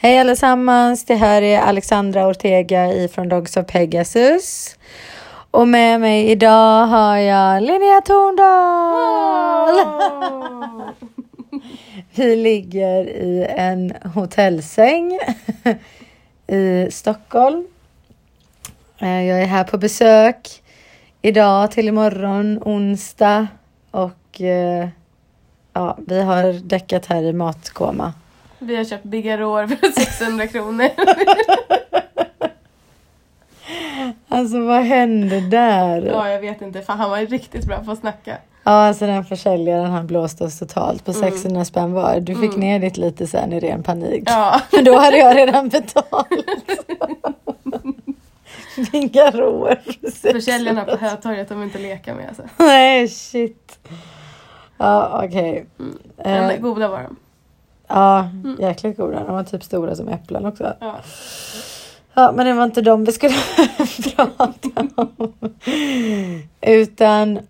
Hej allesammans, det här är Alexandra Ortega ifrån Dogs of Pegasus. Och med mig idag har jag Linnea Torndal. Åh! Vi ligger i en hotellsäng i Stockholm. Eh, Jag är här på besök idag till imorgon, onsdag. Och eh, ja, vi har däckat här i matkoma. Vi har köpt Bigarråer för 600 kronor. Alltså vad hände där? Ja, jag vet inte. Fan, han var ju riktigt bra på att snacka. Ja, alltså den försäljaren han blåste oss totalt på 600 spänn var. Du fick Mm. ner ditt lite sen i ren panik. Ja. Men då hade jag redan betalt. Fingaroer. Försäljarna på Hötorget, de vill inte leka med alltså. Nej, shit. Ja, okej. Men Eh, goda var de. Ja, jäkligt goda. De var typ stora som äpplen också. Ja. Ja, men det var inte de vi skulle prata om. Utan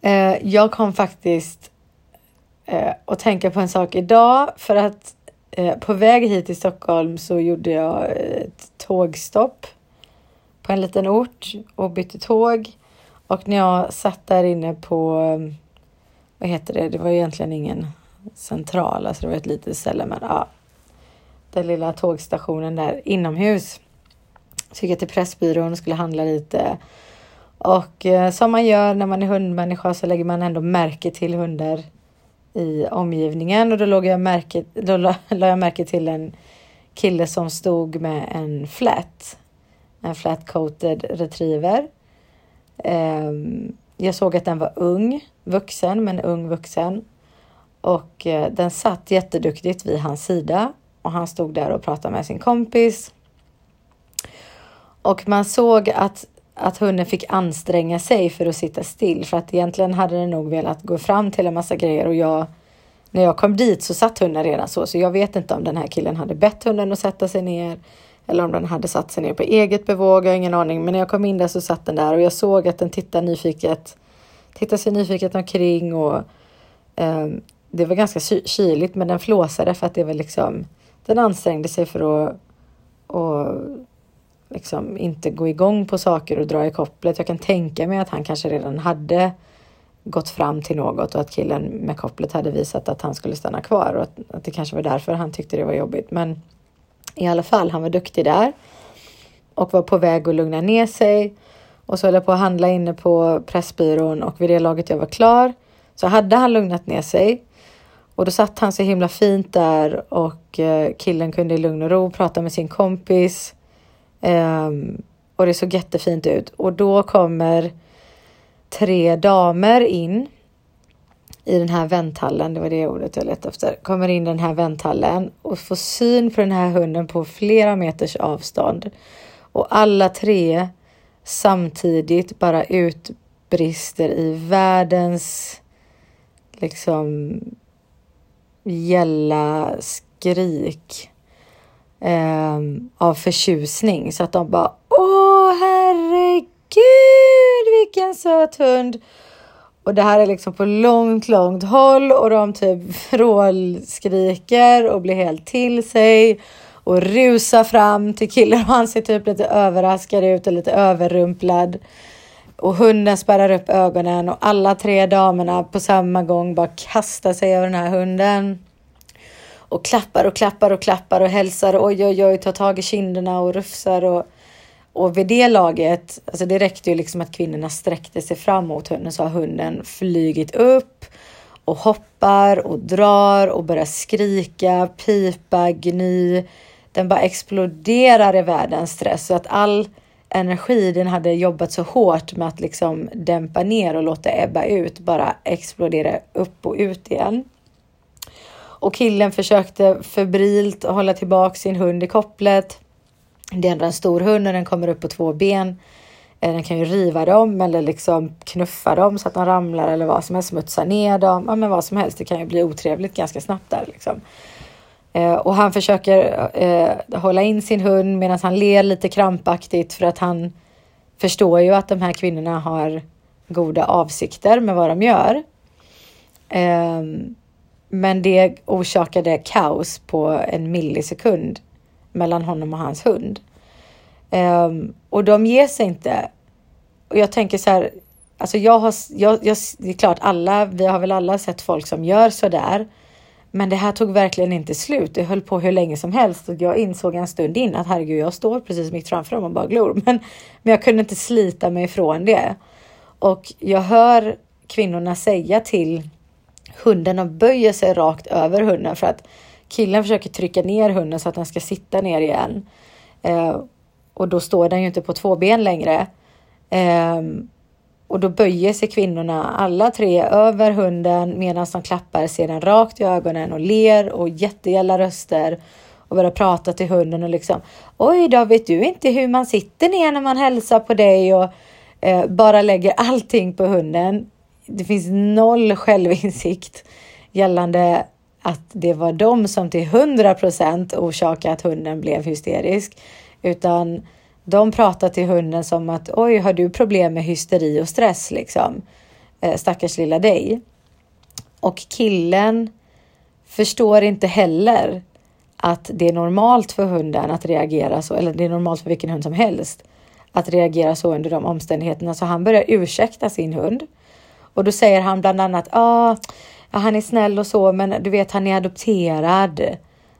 eh, jag kom faktiskt eh, att tänka på en sak idag för att eh, på väg hit till Stockholm så gjorde jag ett tågstopp på en liten ort och bytte tåg. Och när jag satt där inne på, eh, vad heter det, det var egentligen ingen central, alltså det var ett litet ställe men ja, den lilla tågstationen där inomhus. Så gick jag till Pressbyrån och skulle handla lite. Och eh, som man gör när man är hundmänniska så lägger man ändå märke till hundar i omgivningen. Och då, låg jag märke, då la, la jag märke till en kille som stod med en flat. En flat coated retriever. Eh, jag såg att den var ung, vuxen, men ung vuxen. Och eh, den satt jätteduktigt vid hans sida och han stod där och pratade med sin kompis. Och man såg att, att hunden fick anstränga sig för att sitta still för att egentligen hade den nog velat gå fram till en massa grejer och jag när jag kom dit så satt hunden redan så så jag vet inte om den här killen hade bett hunden att sätta sig ner eller om den hade satt sig ner på eget bevåg, jag har ingen aning. Men när jag kom in där så satt den där och jag såg att den tittade nyfiket, tittade sig nyfiket omkring och ehm, det var ganska kyligt men den flåsade för att det var liksom den ansträngde sig för att och liksom inte gå igång på saker och dra i kopplet. Jag kan tänka mig att han kanske redan hade gått fram till något och att killen med kopplet hade visat att han skulle stanna kvar och att, att det kanske var därför han tyckte det var jobbigt. Men i alla fall, han var duktig där och var på väg att lugna ner sig. Och så höll jag på att handla inne på Pressbyrån och vid det laget jag var klar så hade han lugnat ner sig. Och då satt han så himla fint där och eh, killen kunde i lugn och ro prata med sin kompis. Ehm, och det såg jättefint ut. Och då kommer tre damer in i den här vänthallen, det var det ordet jag letade efter, kommer in i den här vänthallen och får syn på den här hunden på flera meters avstånd. Och alla tre samtidigt bara utbrister i världens liksom gälla skrik eh, av förtjusning så att de bara Åh herregud vilken söt hund! Och det här är liksom på långt, långt håll och de typ vrålskriker och blir helt till sig och rusar fram till killen och han ser typ lite överraskad ut och lite överrumplad. Och hunden spärrar upp ögonen och alla tre damerna på samma gång bara kastar sig över den här hunden. Och klappar och klappar och klappar och hälsar och oj oj oj tar tag i kinderna och rufsar och och vid det laget, alltså det räckte ju liksom att kvinnorna sträckte sig fram mot hunden så har hunden flygit upp och hoppar och drar och börjar skrika, pipa, gny. Den bara exploderar i världens stress så att all energi den hade jobbat så hårt med att liksom dämpa ner och låta ebba ut bara explodera upp och ut igen. Och killen försökte febrilt hålla tillbaka sin hund i kopplet. Det är ändå en stor hund och den kommer upp på två ben. Eh, den kan ju riva dem eller liksom knuffa dem så att de ramlar eller vad som helst, smutsa ner dem. Ja, men vad som helst. Det kan ju bli otrevligt ganska snabbt där liksom. Eh, och han försöker eh, hålla in sin hund medan han ler lite krampaktigt för att han förstår ju att de här kvinnorna har goda avsikter med vad de gör. Eh, men det orsakade kaos på en millisekund mellan honom och hans hund. Ehm, och de ger sig inte. Och jag tänker så här, alltså jag har, jag, jag, det är klart alla, vi har väl alla sett folk som gör så där. Men det här tog verkligen inte slut. Det höll på hur länge som helst och jag insåg en stund in att herregud, jag står precis mitt framför dem och bara glor. Men, men jag kunde inte slita mig ifrån det. Och jag hör kvinnorna säga till hunden och böjer sig rakt över hunden för att killen försöker trycka ner hunden så att den ska sitta ner igen. Eh, och då står den ju inte på två ben längre. Eh, och då böjer sig kvinnorna alla tre över hunden medan de klappar ser den rakt i ögonen och ler och jättegälla röster och börjar prata till hunden och liksom Oj då, vet du inte hur man sitter ner när man hälsar på dig och eh, bara lägger allting på hunden. Det finns noll självinsikt gällande att det var de som till hundra procent orsakade att hunden blev hysterisk, utan de pratar till hunden som att oj, har du problem med hysteri och stress liksom? Eh, stackars lilla dig. Och killen förstår inte heller att det är normalt för hunden att reagera så, eller det är normalt för vilken hund som helst att reagera så under de omständigheterna. Så han börjar ursäkta sin hund. Och då säger han bland annat, ah, han är snäll och så, men du vet, han är adopterad.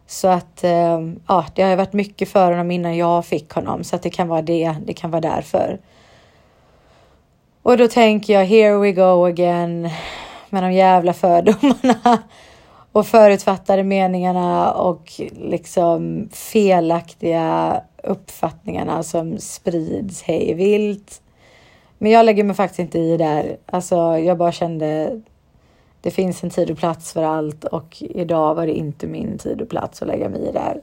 Så att eh, ja, det har varit mycket för honom innan jag fick honom, så att det kan vara det. Det kan vara därför. Och då tänker jag, here we go again med de jävla fördomarna och förutfattade meningarna och liksom felaktiga uppfattningarna som sprids hej vilt. Men jag lägger mig faktiskt inte i där. Alltså, jag bara kände det finns en tid och plats för allt och idag var det inte min tid och plats att lägga mig i där.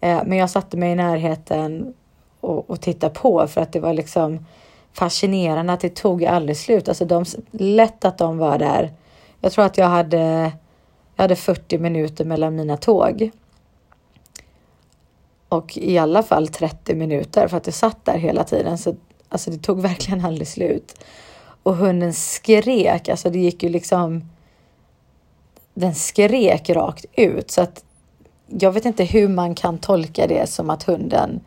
Eh, men jag satte mig i närheten och, och tittade på för att det var liksom fascinerande att det tog aldrig slut. Alltså de, lätt att de var där. Jag tror att jag hade, jag hade 40 minuter mellan mina tåg. Och i alla fall 30 minuter för att jag satt där hela tiden. Så alltså det tog verkligen aldrig slut. Och hunden skrek, alltså det gick ju liksom den skrek rakt ut. Så att jag vet inte hur man kan tolka det som att hunden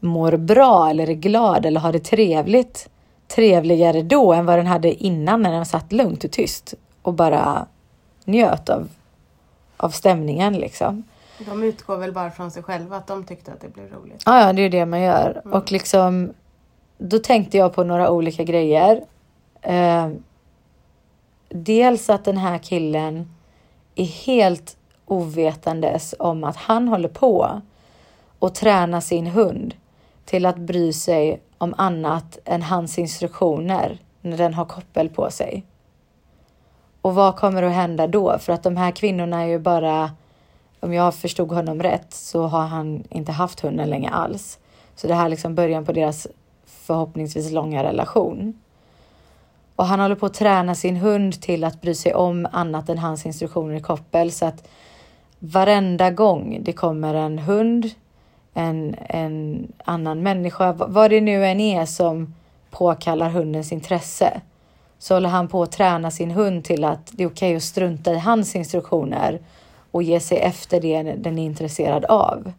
mår bra eller är glad eller har det trevligt. Trevligare då än vad den hade innan när den satt lugnt och tyst och bara njöt av, av stämningen liksom. De utgår väl bara från sig själva att de tyckte att det blev roligt. Ja, ja det är det man gör. Mm. Och liksom då tänkte jag på några olika grejer. Eh, dels att den här killen är helt ovetandes om att han håller på och träna sin hund till att bry sig om annat än hans instruktioner när den har koppel på sig. Och vad kommer att hända då? För att de här kvinnorna är ju bara, om jag förstod honom rätt, så har han inte haft hunden länge alls. Så det här är liksom början på deras förhoppningsvis långa relation. Och han håller på att träna sin hund till att bry sig om annat än hans instruktioner i koppel. Så att varenda gång det kommer en hund, en, en annan människa, vad det nu än är som påkallar hundens intresse, så håller han på att träna sin hund till att det är okej okay att strunta i hans instruktioner och ge sig efter det den är intresserad av.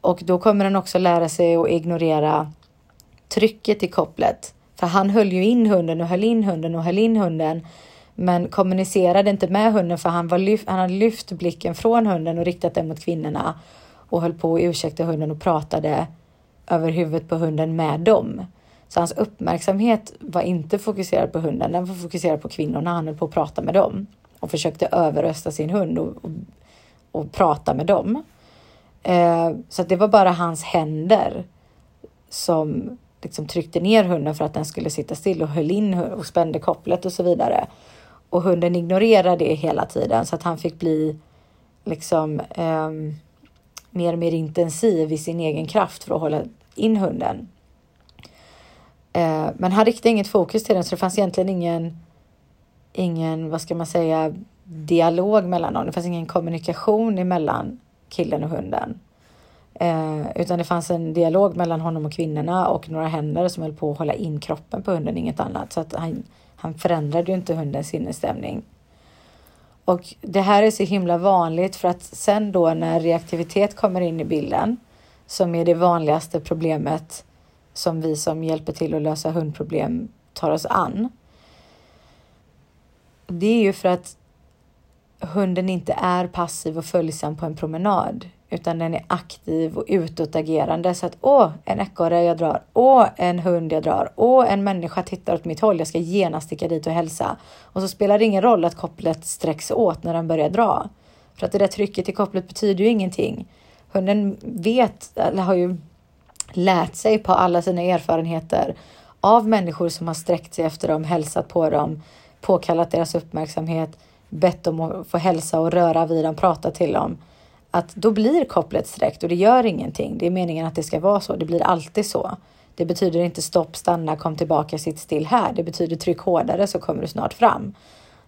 Och då kommer den också lära sig att ignorera trycket i kopplet. För han höll ju in hunden och höll in hunden och höll in hunden. Men kommunicerade inte med hunden för han, var lyft, han hade lyft blicken från hunden och riktat den mot kvinnorna och höll på att ursäkta hunden och pratade över huvudet på hunden med dem. Så hans uppmärksamhet var inte fokuserad på hunden, den var fokuserad på kvinnorna. Han höll på att prata med dem och försökte överrösta sin hund och, och, och prata med dem. Eh, så det var bara hans händer som liksom tryckte ner hunden för att den skulle sitta still och höll in och spände kopplet och så vidare. Och hunden ignorerade det hela tiden så att han fick bli liksom eh, mer och mer intensiv i sin egen kraft för att hålla in hunden. Eh, men han riktade inget fokus till den så det fanns egentligen ingen, ingen, vad ska man säga, dialog mellan dem. Det fanns ingen kommunikation emellan killen och hunden. Eh, utan det fanns en dialog mellan honom och kvinnorna och några händer som höll på att hålla in kroppen på hunden, inget annat. Så att han, han förändrade ju inte hundens sinnesstämning. Och det här är så himla vanligt för att sen då när reaktivitet kommer in i bilden, som är det vanligaste problemet som vi som hjälper till att lösa hundproblem tar oss an. Det är ju för att hunden inte är passiv och följsam på en promenad, utan den är aktiv och utåtagerande. Så att åh, en ekorre jag drar, åh, en hund jag drar, åh, en människa tittar åt mitt håll, jag ska genast sticka dit och hälsa. Och så spelar det ingen roll att kopplet sträcks åt när den börjar dra. För att det där trycket i kopplet betyder ju ingenting. Hunden vet, eller har ju lärt sig på alla sina erfarenheter av människor som har sträckt sig efter dem, hälsat på dem, påkallat deras uppmärksamhet, bett dem att få hälsa och röra vid dem, prata till dem. Att då blir kopplet sträckt och det gör ingenting. Det är meningen att det ska vara så. Det blir alltid så. Det betyder inte stopp, stanna, kom tillbaka, sitt still här. Det betyder tryck hårdare så kommer du snart fram.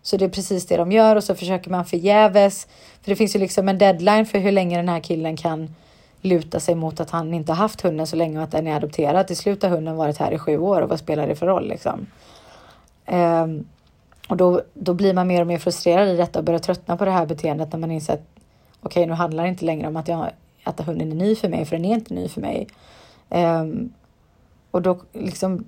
Så det är precis det de gör och så försöker man förgäves. För det finns ju liksom en deadline för hur länge den här killen kan luta sig mot att han inte haft hunden så länge och att den är adopterad. Till slut har hunden varit här i sju år och vad spelar det för roll liksom? Ehm, och då, då blir man mer och mer frustrerad i detta och börjar tröttna på det här beteendet när man inser att okej, okay, nu handlar det inte längre om att, jag, att hunden är ny för mig, för den är inte ny för mig. Um, och då liksom,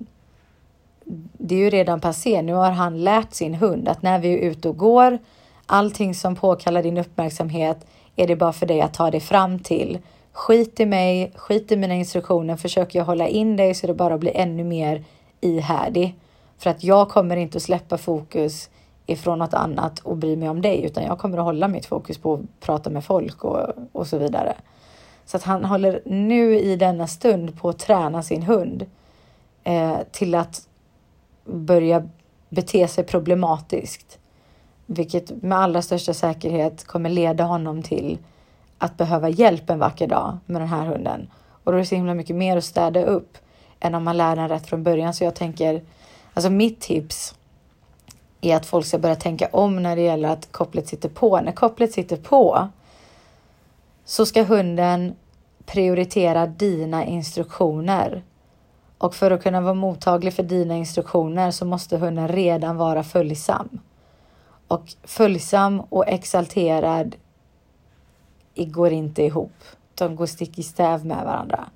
det är ju redan passé. Nu har han lärt sin hund att när vi är ute och går, allting som påkallar din uppmärksamhet är det bara för dig att ta dig fram till. Skit i mig, skit i mina instruktioner, Försöker jag hålla in dig så är det bara blir ännu mer ihärdig. För att jag kommer inte att släppa fokus ifrån något annat och bry mig om dig, utan jag kommer att hålla mitt fokus på att prata med folk och, och så vidare. Så att han håller nu i denna stund på att träna sin hund eh, till att börja bete sig problematiskt. Vilket med allra största säkerhet kommer leda honom till att behöva hjälp en vacker dag med den här hunden. Och då är det så himla mycket mer att städa upp än om man lär den rätt från början. Så jag tänker, alltså mitt tips är att folk ska börja tänka om när det gäller att kopplet sitter på. När kopplet sitter på så ska hunden prioritera dina instruktioner. Och för att kunna vara mottaglig för dina instruktioner så måste hunden redan vara följsam. Och följsam och exalterad går inte ihop. De går stick i stäv med varandra.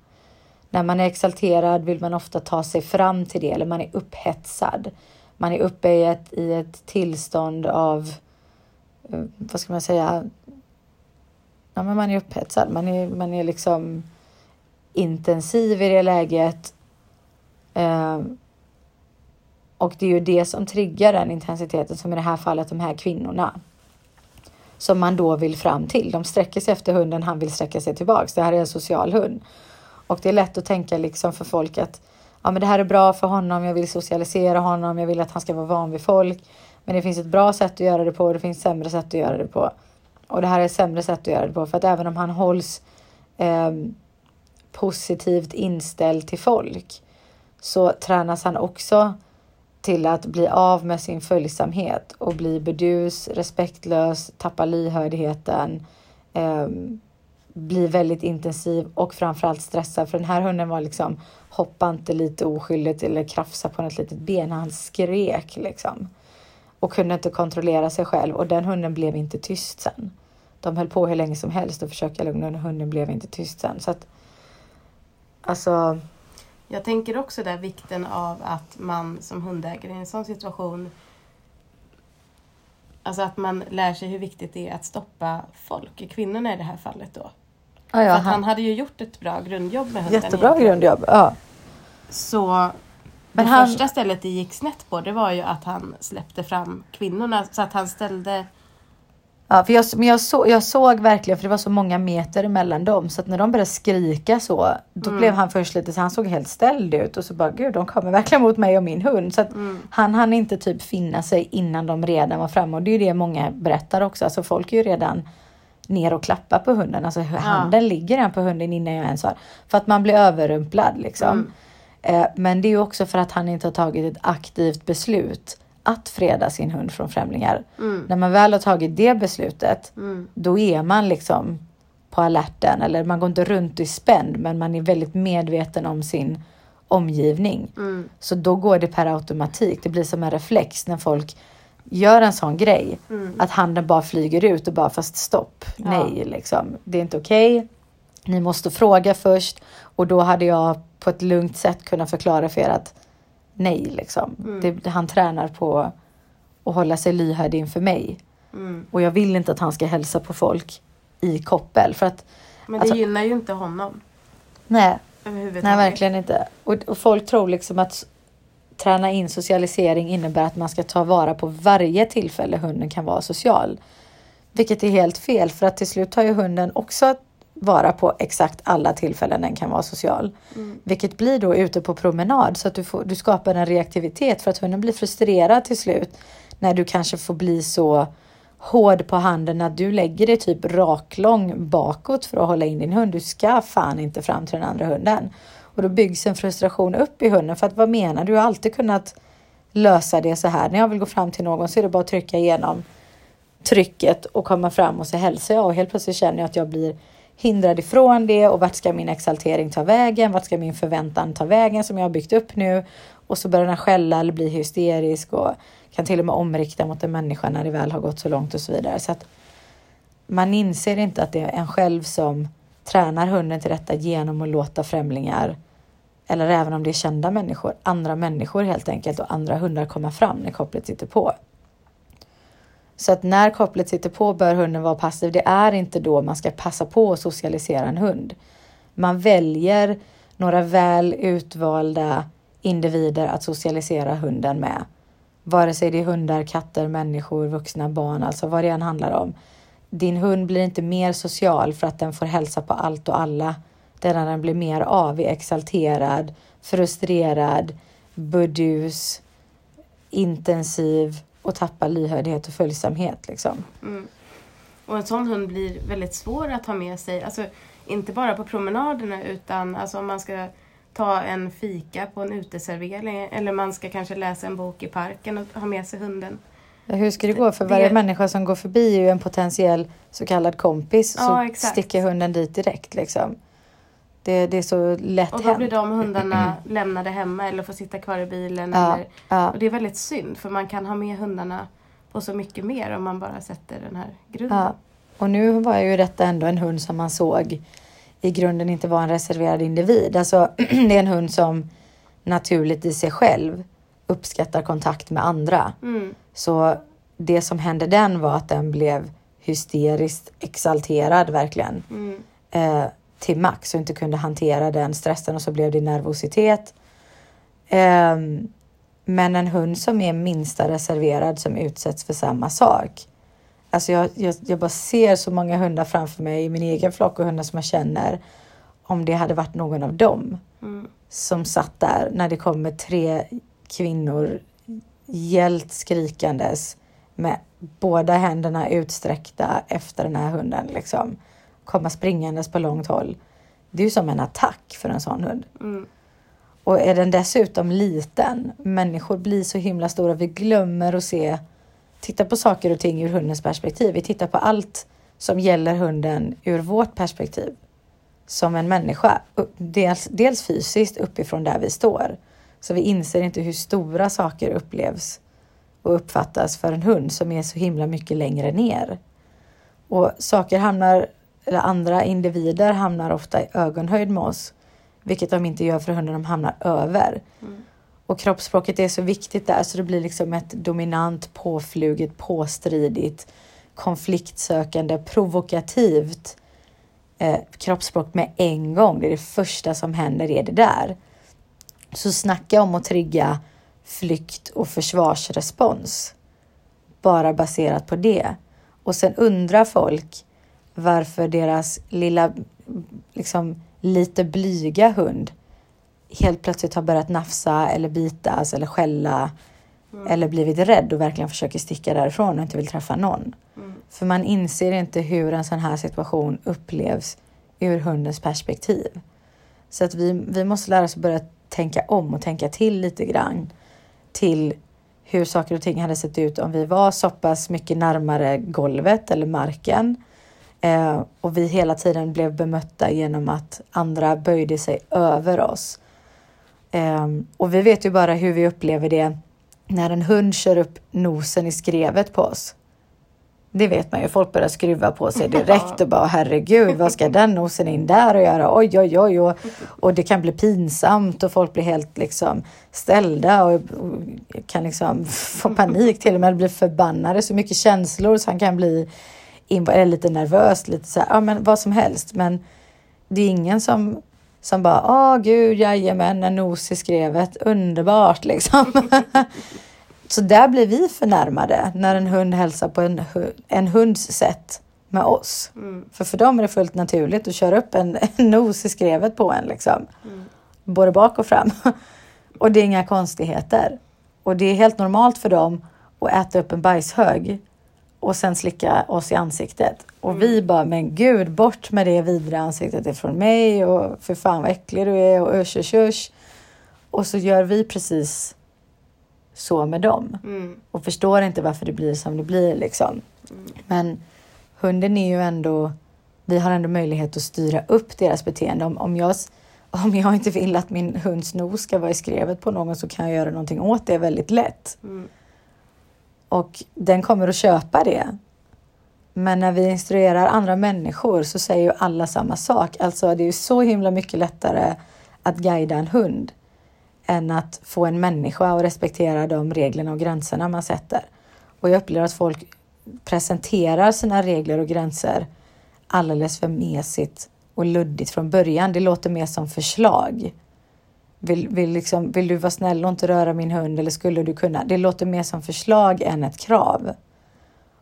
När man är exalterad vill man ofta ta sig fram till det, eller man är upphetsad. Man är uppe i ett, i ett tillstånd av, eh, vad ska man säga, ja, men man är upphetsad. Man är, man är liksom intensiv i det läget. Eh, och det är ju det som triggar den intensiteten, som i det här fallet de här kvinnorna som man då vill fram till. De sträcker sig efter hunden, han vill sträcka sig tillbaks. Det här är en social hund. Och det är lätt att tänka liksom för folk att ja, men det här är bra för honom, jag vill socialisera honom, jag vill att han ska vara van vid folk. Men det finns ett bra sätt att göra det på och det finns sämre sätt att göra det på. Och det här är ett sämre sätt att göra det på för att även om han hålls eh, positivt inställd till folk så tränas han också till att bli av med sin följsamhet och bli bedus, respektlös, tappa lyhördheten, eh, bli väldigt intensiv och framförallt stressad. För den här hunden var liksom, hoppa inte lite oskyldigt eller krafsa på något litet ben. Han skrek liksom. Och kunde inte kontrollera sig själv och den hunden blev inte tyst sen. De höll på hur länge som helst och försöka lugna och hunden blev inte tyst sen. Så att, alltså, jag tänker också där vikten av att man som hundägare i en sån situation Alltså att man lär sig hur viktigt det är att stoppa folk, kvinnorna i det här fallet då. Ja, ja, För att han... han hade ju gjort ett bra grundjobb med hunden. Jättebra egentligen. grundjobb, ja. Så Men det han... första stället det gick snett på det var ju att han släppte fram kvinnorna så att han ställde Ja, för jag, men jag, så, jag såg verkligen, för det var så många meter emellan dem, så att när de började skrika så, då mm. blev han först lite så han såg helt ställd ut och så bara gud, de kommer verkligen mot mig och min hund. Så att mm. han hann inte typ finna sig innan de redan var framme och det är ju det många berättar också. Alltså folk är ju redan ner och klappar på hunden, alltså ja. handen ligger redan på hunden innan jag ens har, för att man blir överrumplad liksom. Mm. Eh, men det är också för att han inte har tagit ett aktivt beslut att freda sin hund från främlingar. Mm. När man väl har tagit det beslutet, mm. då är man liksom på alerten. Eller man går inte runt i spänd, men man är väldigt medveten om sin omgivning. Mm. Så då går det per automatik. Det blir som en reflex när folk gör en sån grej, Mm. att handen bara flyger ut och bara fast stopp, Ja. nej liksom. Det är inte okej. Ni måste fråga först och då hade jag på ett lugnt sätt kunnat förklara för er att nej liksom. Mm. Det, han tränar på att hålla sig lyhörd inför mig. Mm. Och jag vill inte att han ska hälsa på folk i koppel för att Men det Alltså- gynnar ju inte honom nej, nej verkligen inte. Och, och folk tror liksom att träna in socialisering innebär att man ska ta vara på varje tillfälle hunden kan vara social. Vilket är helt fel för att till slut tar ju hunden också vara på exakt alla tillfällen den kan vara social. Mm. Vilket blir då ute på promenad så att du, får, du skapar en reaktivitet för att hunden blir frustrerad till slut. När du kanske får bli så hård på handen att du lägger dig typ raklång bakåt för att hålla in din hund. Du ska fan inte fram till den andra hunden. Och då byggs en frustration upp i hunden för att vad menar du? Du har alltid kunnat lösa det så här. När jag vill gå fram till någon så är det bara att trycka igenom trycket och komma fram och så hälsar jag och helt plötsligt känner jag att jag blir hindrad ifrån det och vart ska min exaltering ta vägen? Vart ska min förväntan ta vägen som jag har byggt upp nu? Och så börjar den skälla eller bli hysterisk och kan till och med omrikta mot en människa när det väl har gått så långt och så vidare. Så att man inser inte att det är en själv som tränar hunden till detta genom att låta främlingar eller även om det är kända människor, andra människor helt enkelt och andra hundar komma fram när kopplet sitter på. Så att när kopplet sitter på bör hunden vara passiv. Det är inte då man ska passa på att socialisera en hund. Man väljer några väl utvalda individer att socialisera hunden med. Vare sig det är hundar, katter, människor, vuxna, barn, alltså vad det än handlar om. Din hund blir inte mer social för att den får hälsa på allt och alla. Det är när den blir mer avig, exalterad, frustrerad, burdus, intensiv och tappar lyhördhet och följsamhet. Liksom. Mm. Och en sån hund blir väldigt svår att ha med sig. Alltså, inte bara på promenaderna utan alltså, om man ska ta en fika på en uteservering eller man ska kanske läsa en bok i parken och ha med sig hunden. Hur ska det gå? För varje Det- människa som går förbi är ju en potentiell så kallad kompis. Ja, så exakt. sticker hunden dit direkt. Liksom. Det, det är så lätt Och då hänt. blir de hundarna lämnade hemma eller får sitta kvar i bilen. Ja, Eller, ja. och det är väldigt synd för man kan ha med hundarna på så mycket mer om man bara sätter den här grunden. Ja. Och nu var ju detta ändå en hund som man såg i grunden inte var en reserverad individ. Alltså det är en hund som naturligt i sig själv uppskattar kontakt med andra. Mm. Så det som hände den var att den blev hysteriskt exalterad verkligen. Mm. eh, till max och inte kunde hantera den stressen och så blev det nervositet. Ehm, men en hund som är minsta reserverad som utsätts för samma sak. Alltså jag, jag, jag bara ser så många hundar framför mig i min egen flock och hundar som jag känner. Om det hade varit någon av dem Mm. som satt där när det kommer tre kvinnor gällt skrikandes med båda händerna utsträckta efter den här hunden liksom komma springandes på långt håll. Det är ju som en attack för en sån hund. Mm. Och är den dessutom liten, människor blir så himla stora, vi glömmer att se, titta på saker och ting ur hundens perspektiv. Vi tittar på allt som gäller hunden ur vårt perspektiv. Som en människa, dels, dels fysiskt uppifrån där vi står. Så vi inser inte hur stora saker upplevs och uppfattas för en hund som är så himla mycket längre ner. Och saker hamnar, eller andra individer hamnar ofta i ögonhöjd med oss. Vilket de inte gör för hunden, de hamnar över. Mm. Och kroppsspråket är så viktigt där så det blir liksom ett dominant, påfluget, påstridigt, konfliktsökande, provokativt eh, kroppsspråk med en gång. Det är det första som händer, är det där. Så snacka om att trigga flykt och försvarsrespons. Bara baserat på det. Och sen undrar folk varför deras lilla, liksom lite blyga hund helt plötsligt har börjat nafsa eller bitas eller skälla Mm. eller blivit rädd och verkligen försöker sticka därifrån och inte vill träffa någon. Mm. För man inser inte hur en sån här situation upplevs ur hundens perspektiv. Så att vi, vi måste lära oss att börja tänka om och tänka till lite grann till hur saker och ting hade sett ut om vi var så pass mycket närmare golvet eller marken eh, och vi hela tiden blev bemötta genom att andra böjde sig över oss. Eh, och vi vet ju bara hur vi upplever det när en hund kör upp nosen i skrevet på oss. Det vet man ju, folk börjar skruva på sig direkt och bara herregud, vad ska den nosen in där och göra? Oj, oj, oj. Och, och det kan bli pinsamt och folk blir helt liksom ställda och, och kan liksom få panik till och med, bli förbannade. Så mycket känslor så han kan bli eller lite nervös, lite så här, ja men vad som helst. Men det är ingen som, som bara, åh gud, jajamän, en nos i skrevet, underbart liksom. Så där blir vi förnärmade när en hund hälsar på en, en hunds sätt med oss. Mm. För för dem är det fullt naturligt att köra upp en, en nos i skrevet på en liksom. Mm. Både bak och fram. och det är inga konstigheter. Och det är helt normalt för dem att äta upp en bajshög och sen slicka oss i ansiktet. Och Mm. vi bara, men gud, bort med det vidriga ansiktet ifrån mig och för fan vad äcklig du är och usch, usch, usch. Och så gör vi precis så med dem Mm. och förstår inte varför det blir som det blir liksom. Men hunden är ju ändå, vi har ändå möjlighet att styra upp deras beteende. Om, om, jag, om jag inte vill att min hunds nos ska vara i skrevet på någon så kan jag göra någonting åt det väldigt lätt. Mm. Och den kommer att köpa det. Men när vi instruerar andra människor så säger ju alla samma sak. Alltså det är ju så himla mycket lättare att guida en hund än att få en människa att respektera de reglerna och gränserna man sätter. Och jag upplever att folk presenterar sina regler och gränser alldeles för mesigt och luddigt från början. Det låter mer som förslag. Vill, vill, liksom, vill du vara snäll och inte röra min hund eller skulle du kunna? Det låter mer som förslag än ett krav.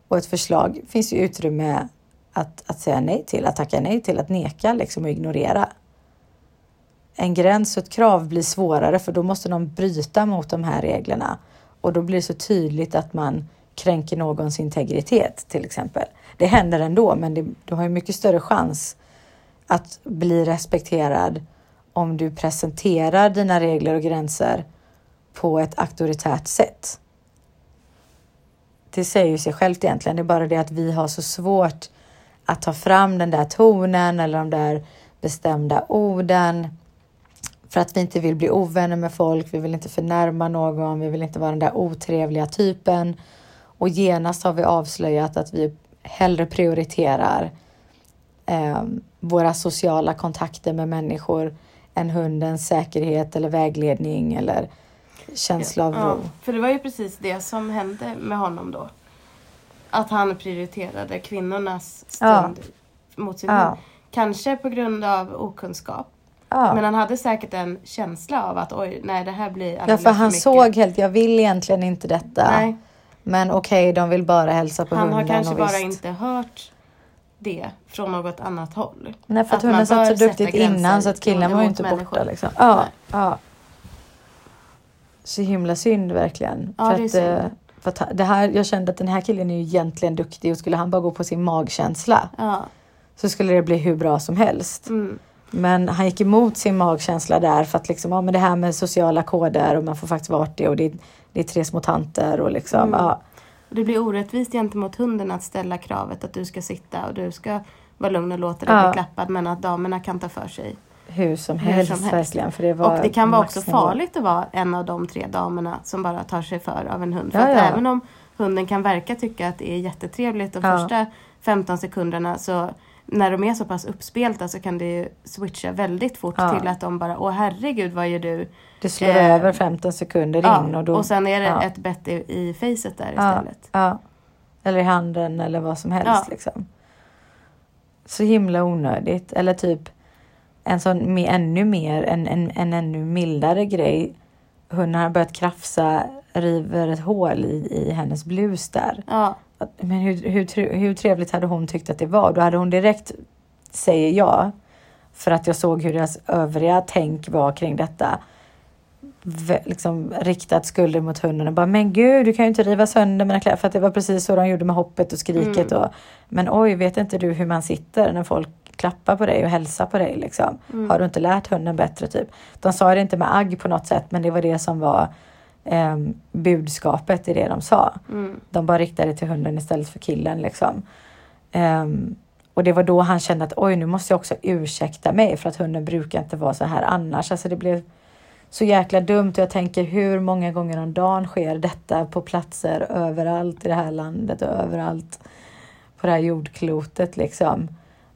Och ett förslag finns ju utrymme att, att säga nej till, att tacka nej till, att neka liksom och ignorera. En gräns och ett krav blir svårare för då måste någon bryta mot de här reglerna. Och då blir det så tydligt att man kränker någons integritet till exempel. Det händer ändå men det, du har ju mycket större chans att bli respekterad om du presenterar dina regler och gränser på ett auktoritärt sätt. Det säger ju sig självt egentligen. Det är bara det att vi har så svårt att ta fram den där tonen eller de där bestämda orden för att vi inte vill bli ovänner med folk. Vi vill inte förnärma någon. Vi vill inte vara den där otrevliga typen. Och genast har vi avslöjat att vi hellre prioriterar eh, våra sociala kontakter med människor än hundens säkerhet eller vägledning eller känsla av Ja, ro. för det var ju precis det som hände med honom då. Att han prioriterade kvinnornas stund mot sin Ja. hund. Kanske på grund av okunskap. Ja. Men han hade säkert en känsla av att oj, nej det här blir Ja, för han mycket. såg helt, jag vill egentligen inte detta. Nej, Men okej, de vill bara hälsa på han hunden. har kanske bara visst. inte hört det från något annat håll. Nej, för att, att hunden satt så duktigt innan så att killen var ju inte människor. borta. Liksom. Ja, Nej. ja. Så himla synd verkligen. Ja, för det är att, synd. eh, för att det här, jag kände att den här killen är ju egentligen duktig och skulle han bara gå på sin magkänsla Ja. så skulle det bli hur bra som helst. Mm. Men han gick emot sin magkänsla där för att liksom, ja men det här med sociala koder och man får faktiskt vara artig och det, det är tre små tanter och liksom, Mm. ja. Det blir orättvist gentemot hunden att ställa kravet att du ska sitta och du ska vara lugn och låta dig Ja. bli klappad men att damerna kan ta för sig. Hur som Hur helst, som helst. verkligen. För det var Och det kan vara också farligt att vara en av de tre damerna som bara tar sig för av en hund. För Ja, att ja. även om hunden kan verka tycka att det är jättetrevligt de första 15 sekunderna så när de är så pass uppspelta så kan det ju switcha väldigt fort Ja. till att de bara åh herregud vad gör du? Det slår Eh, över 15 sekunder Ja, in och och, då... sen är det ja. ett bett i, i facet där istället. ja. Eller i handen eller vad som helst. Liksom. Så himla onödigt. Eller typ en sån med ännu mer, en, en, en ännu mildare grej. Hunden har börjat krafsa, river ett hål i, i hennes blus där. Ja, Men hur, hur, hur trevligt hade hon tyckt att det var? Då hade hon direkt, säger jag, för att jag såg hur deras övriga tänk var kring detta. v- Liksom riktat skulder mot hunden och bara men gud du kan ju inte riva sönder mina kläder för att det var precis så de gjorde med hoppet och skriket Mm. och men oj vet inte du hur man sitter när folk klappar på dig och hälsar på dig liksom. Mm. Har du inte lärt hunden bättre typ? De sa det inte med agg på något sätt men det var det som var ehm, budskapet i det de sa. mm, De bara riktade till hunden istället för killen liksom. Ehm, och det var då han kände att oj, nu måste jag också ursäkta mig för att hunden brukar inte vara så här annars. Alltså det blev så jäkla dumt och jag tänker hur många gånger om dagen sker detta på platser överallt i det här landet och överallt på det här jordklotet liksom.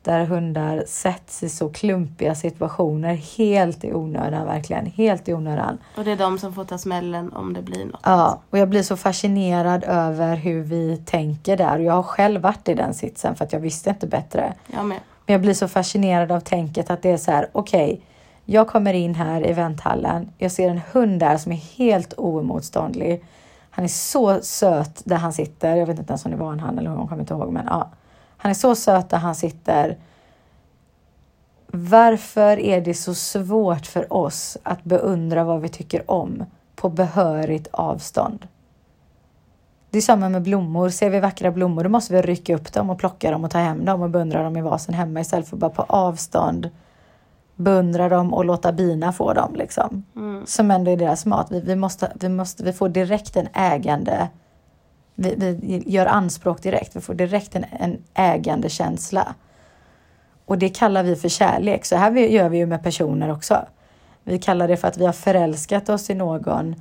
Där hundar sätts i så klumpiga situationer helt i onödan, verkligen. Helt i onödan. Och det är de som får ta smällen om det blir något. Ja, och jag blir så fascinerad över hur vi tänker där. Och jag har själv varit i den sitsen för att jag visste inte bättre. Jag med. Men jag blir så fascinerad av tänket att det är så här, okej, okay, jag kommer in här i vänthallen. Jag ser en hund där som är helt oemotståndlig. Han är så söt där han sitter. Jag vet inte ens om det var en han eller hon, kommer inte ihåg, men ja. Han är så söt där han sitter. Varför är det så svårt för oss att beundra vad vi tycker om på behörigt avstånd? Det är samma med blommor. Ser vi vackra blommor då måste vi rycka upp dem och plocka dem och ta hem dem och beundra dem i vasen hemma istället för bara på avstånd beundra dem och låta bina få dem. Liksom. Mm. Som ändå är deras mat. Vi, vi, måste, vi, måste, vi får direkt en ägande vi, vi gör anspråk direkt. Vi får direkt en, en ägande känsla. Och det kallar vi för kärlek. Så här gör vi ju med personer också. Vi kallar det för att vi har förälskat oss i någon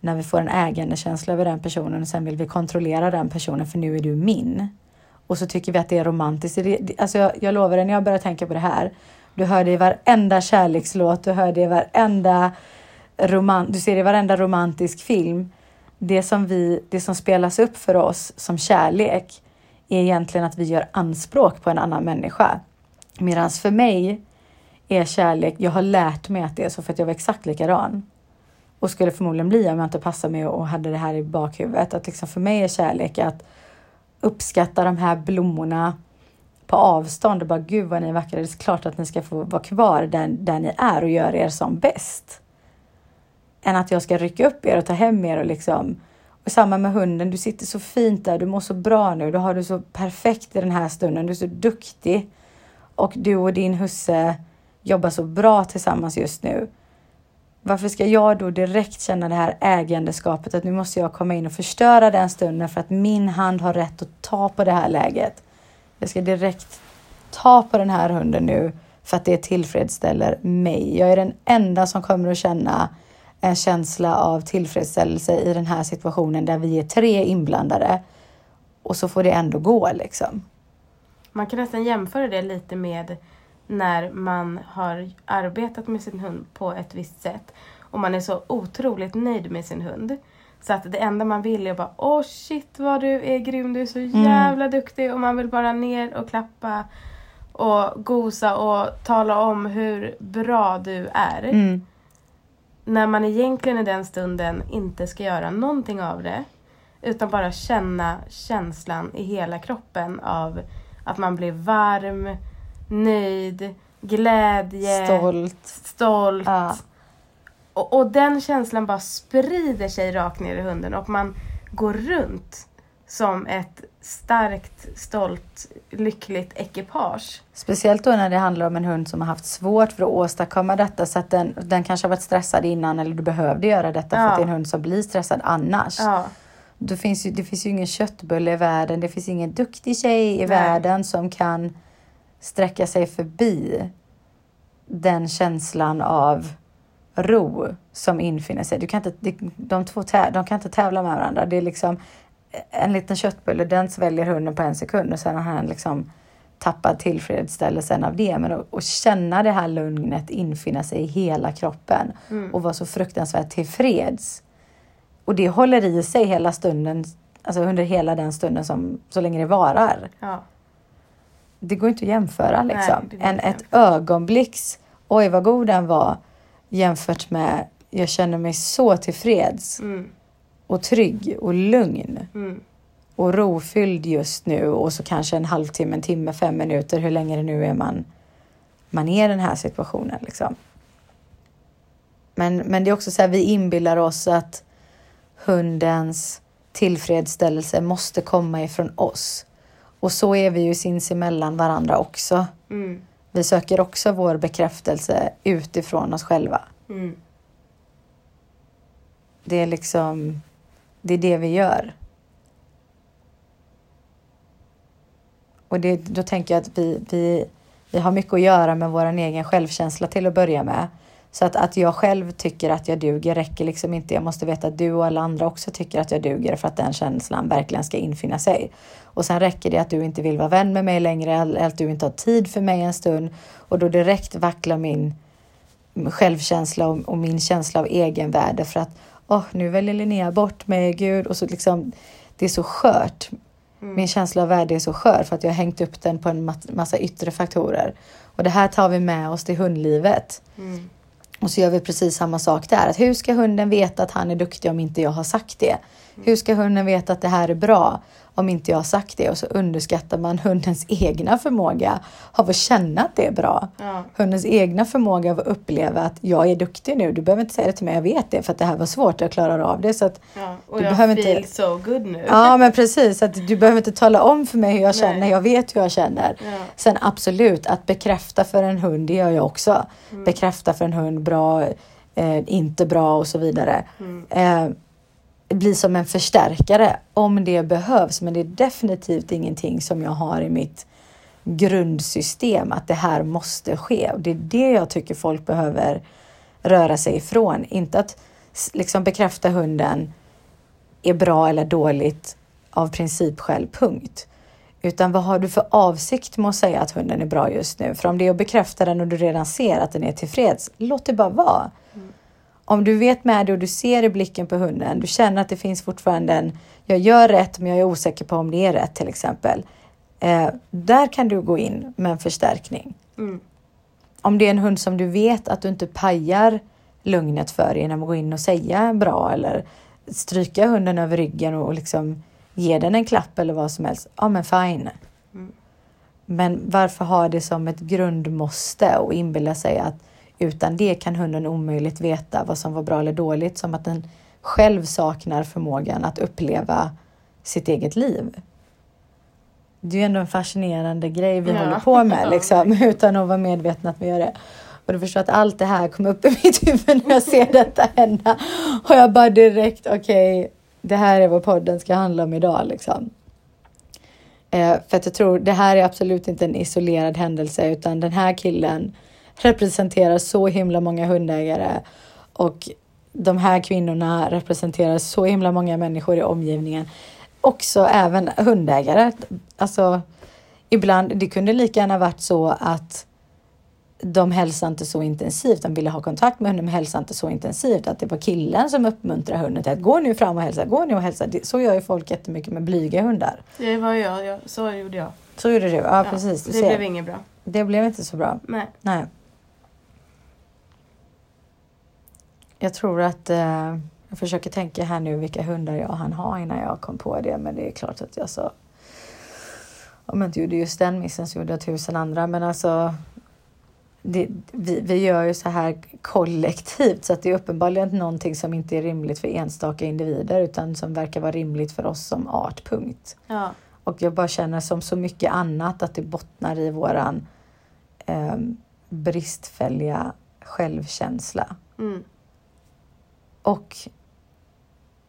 när vi får en ägandekänsla över den personen och sen vill vi kontrollera den personen för nu är du min. Och så tycker vi att det är romantiskt. Alltså jag, jag lovar dig, när jag börjar tänka på det här. Du hör det i varenda kärlekslåt, du hör det i varenda roman, du ser det i varenda romantisk film det som, vi, det som spelas upp för oss som kärlek är egentligen att vi gör anspråk på en annan människa. Medan för mig är kärlek, jag har lärt mig att det är så för att jag var exakt likadan. Och skulle förmodligen bli om jag inte passade mig och hade det här i bakhuvudet. Att liksom för mig är kärlek att uppskatta de här blommorna på avstånd och bara gud vad ni är vackra. Det är klart att ni ska få vara kvar där, där ni är och göra er som bäst än att jag ska rycka upp er och ta hem er och liksom och samma med hunden, du sitter så fint där, du mår så bra nu, du har det så perfekt i den här stunden, du är så duktig. Och du och din husse jobbar så bra tillsammans just nu. Varför ska jag då direkt känna det här ägandeskapet att nu måste jag komma in och förstöra den stunden för att min hand har rätt att ta på det här läget. Jag ska direkt ta på den här hunden nu för att det tillfredsställer mig. Jag är den enda som kommer att känna en känsla av tillfredsställelse i den här situationen där vi är tre inblandade och så får det ändå gå liksom. Man kan nästan jämföra det lite med när man har arbetat med sin hund på ett visst sätt och man är så otroligt nöjd med sin hund. Så att det enda man vill är bara åh shit vad du är grym, du är så mm. jävla mm. duktig och man vill bara ner och klappa och gosa och tala om hur bra du är. Mm när man egentligen i den stunden inte ska göra någonting av det utan bara känna känslan i hela kroppen av att man blir varm, nöjd, glädje, stolt. stolt. Ja. Och, och den känslan bara sprider sig rakt ner i hunden och man går runt som ett starkt, stolt, lyckligt ekipage. Speciellt då när det handlar om en hund som har haft svårt för att åstadkomma detta så att den, den kanske har varit stressad innan eller du behövde göra detta ja. för att det är en hund som blir stressad annars. Ja. Det, finns ju, det finns ju ingen köttbulle i världen, det finns ingen duktig tjej i Nej. världen som kan sträcka sig förbi den känslan av ro som infinner sig. Du kan inte, de två de kan inte tävla med varandra. Det är liksom en liten köttbulle, den sväljer hunden på en sekund och sen har han liksom tappat tillfredsställelsen av det. Men att, känna det här lugnet infinna sig i hela kroppen mm. och vara så fruktansvärt tillfreds. Och det håller i sig hela stunden, alltså under hela den stunden som, så länge det varar. Ja. Det går inte att jämföra liksom. Nej, en, ett ögonblicks, oj vad god den var, jämfört med, jag känner mig så tillfreds. Mm och trygg och lugn. Mm. Och rofylld just nu och så kanske en halvtimme, en timme, fem minuter, hur länge det nu är man, man är i den här situationen. Liksom. Men, men det är också så här, vi inbillar oss att hundens tillfredsställelse måste komma ifrån oss. Och så är vi ju sinsemellan varandra också. Mm. Vi söker också vår bekräftelse utifrån oss själva. Mm. Det är liksom det är det vi gör. Och det, då tänker jag att vi, vi, vi har mycket att göra med vår egen självkänsla till att börja med. Så att, att jag själv tycker att jag duger räcker liksom inte. Jag måste veta att du och alla andra också tycker att jag duger för att den känslan verkligen ska infinna sig. Och sen räcker det att du inte vill vara vän med mig längre eller att du inte har tid för mig en stund och då direkt vacklar min självkänsla och, och min känsla av egenvärde för att åh, nu väljer Linnea bort mig, gud och så liksom det är så skört. Mm. Min känsla av värde är så skör för att jag har hängt upp den på en massa yttre faktorer. Och det här tar vi med oss till hundlivet. Mm. Och så gör vi precis samma sak där. Att hur ska hunden veta att han är duktig om inte jag har sagt det? Hur ska hunden veta att det här är bra om inte jag har sagt det? Och så underskattar man hundens egna förmåga av att känna att det är bra. Ja. Hundens egna förmåga av att uppleva att jag är duktig nu. Du behöver inte säga det till mig, jag vet det för att det här var svårt, jag klarar av det. Så att ja, och du jag behöver feel inte... so good nu. Ja men precis, att du behöver inte tala om för mig hur jag känner, Nej. jag vet hur jag känner. Ja. Sen absolut, att bekräfta för en hund, det gör jag också. Mm. Bekräfta för en hund, bra, eh, inte bra och så vidare. Mm. Eh, bli som en förstärkare om det behövs. Men det är definitivt ingenting som jag har i mitt grundsystem att det här måste ske. Och det är det jag tycker folk behöver röra sig ifrån. Inte att liksom bekräfta hunden är bra eller dåligt av principskäl, punkt. Utan vad har du för avsikt med att säga att hunden är bra just nu? För om det är att bekräfta den och du redan ser att den är tillfreds, låt det bara vara. Mm. Om du vet med det och du ser i blicken på hunden, du känner att det finns fortfarande en, jag gör rätt men jag är osäker på om det är rätt till exempel. Eh, där kan du gå in med en förstärkning. Mm. Om det är en hund som du vet att du inte pajar lugnet för genom att gå in och säga bra eller stryka hunden över ryggen och liksom ge den en klapp eller vad som helst. Ja men fine. Mm. Men varför ha det som ett grundmåste och inbilla sig att utan det kan hunden omöjligt veta vad som var bra eller dåligt, som att den själv saknar förmågan att uppleva sitt eget liv. Det är ju ändå en fascinerande grej vi ja. håller på med, liksom, utan att vara medvetna att vi gör det. Och du förstår att allt det här kom upp i mitt huvud när jag ser detta hända. Och jag bara direkt, okej, okay, det här är vad podden ska handla om idag. Liksom. Eh, för att jag tror, det här är absolut inte en isolerad händelse, utan den här killen representerar så himla många hundägare och de här kvinnorna representerar så himla många människor i omgivningen. Också även hundägare. Alltså, ibland, det kunde lika gärna varit så att de hälsade inte så intensivt. De ville ha kontakt med hunden men hälsade inte så intensivt. Att det var killen som uppmuntrade hunden till att gå nu fram och hälsa, gå nu och hälsa. Så gör ju folk jättemycket med blyga hundar. Det var jag, jag så gjorde jag. Så gjorde du? Ja, ja precis. Det ser. blev inget bra. Det blev inte så bra. Nej. Nej. Jag tror att eh, jag försöker tänka här nu vilka hundar jag han har innan jag kom på det. Men det är klart att jag så. Om jag inte gjorde just den missen så gjorde jag tusen andra. Men alltså. Det, vi, vi gör ju så här kollektivt så att det är uppenbarligen någonting som inte är rimligt för enstaka individer utan som verkar vara rimligt för oss som art, punkt. Ja. Och jag bara känner som så mycket annat att det bottnar i våran eh, bristfälliga självkänsla. Mm och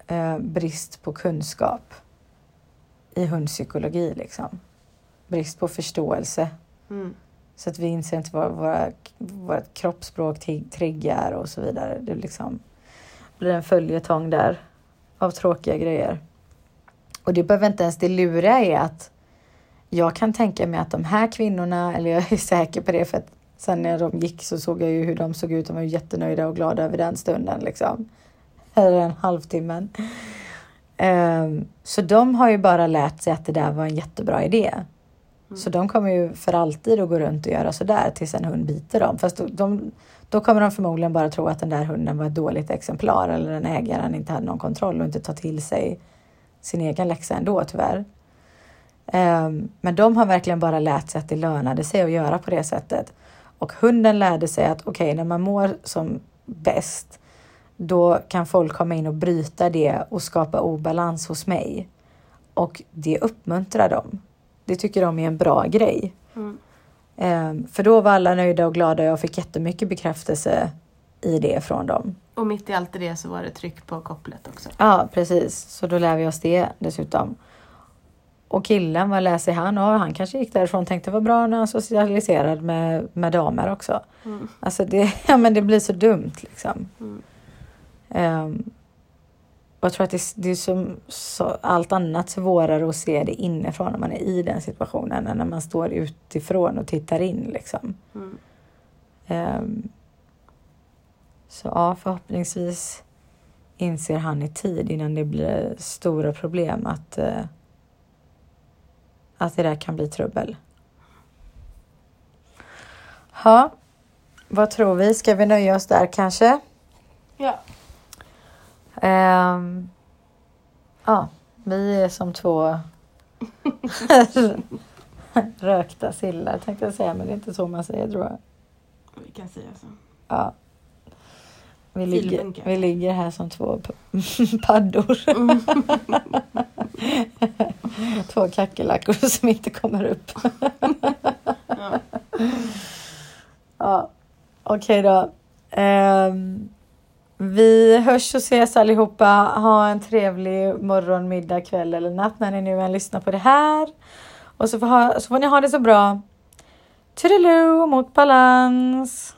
eh, brist på kunskap i hundpsykologi. Liksom. Brist på förståelse. Mm. Så att vi inser inte vad våra, vårt kroppsspråk triggar och så vidare. Det liksom blir en följetong där av tråkiga grejer. Och det behöver inte ens, det luriga är att jag kan tänka mig att de här kvinnorna, eller jag är säker på det för att sen när de gick så såg jag ju hur de såg ut. De var jättenöjda och glada över den stunden liksom eller en halvtimme. Um, så de har ju bara lärt sig att det där var en jättebra idé. Mm. Så de kommer ju för alltid att gå runt och göra sådär tills en hund biter dem. Fast de, de, då kommer de förmodligen bara tro att den där hunden var ett dåligt exemplar eller den ägaren inte hade någon kontroll och inte ta till sig sin egen läxa ändå tyvärr. Um, men de har verkligen bara lärt sig att det lönade sig att göra på det sättet. Och hunden lärde sig att okej, okay, när man mår som bäst då kan folk komma in och bryta det och skapa obalans hos mig. Och det uppmuntrar dem. Det tycker de är en bra grej. Mm. Um, för då var alla nöjda och glada och jag fick jättemycket bekräftelse i det från dem. Och mitt i allt det så var det tryck på kopplet också. Ja, precis. Så då lär vi oss det dessutom. Och killen, vad läser han? Och han kanske gick därifrån och tänkte vad bra när han socialiserad med, med damer också. Mm. Alltså det, ja, men det blir så dumt liksom. Mm. Och jag tror att det, det är som så, allt annat svårare att se det inifrån när man är i den situationen än när man står utifrån och tittar in liksom. Mm. Ehm, så ja, förhoppningsvis inser han i tid innan det blir stora problem att, eh, att det där kan bli trubbel. Ja, vad tror vi? Ska vi nöja oss där kanske? Ja. Ehm, ja, vi är som två rökta sillar tänkte jag säga, men det är inte så man säger tror jag. Vi kan säga så. Ja. Vi ligger, vi ligger här som två paddor. två kackerlackor som inte kommer upp. Ja. Ja, okej då. Ehm, vi hörs och ses allihopa. Ha en trevlig morgon, middag, kväll eller natt när ni nu än lyssnar på det här. Och så får, ha, så får ni ha det så bra. Toodaloo mot balans.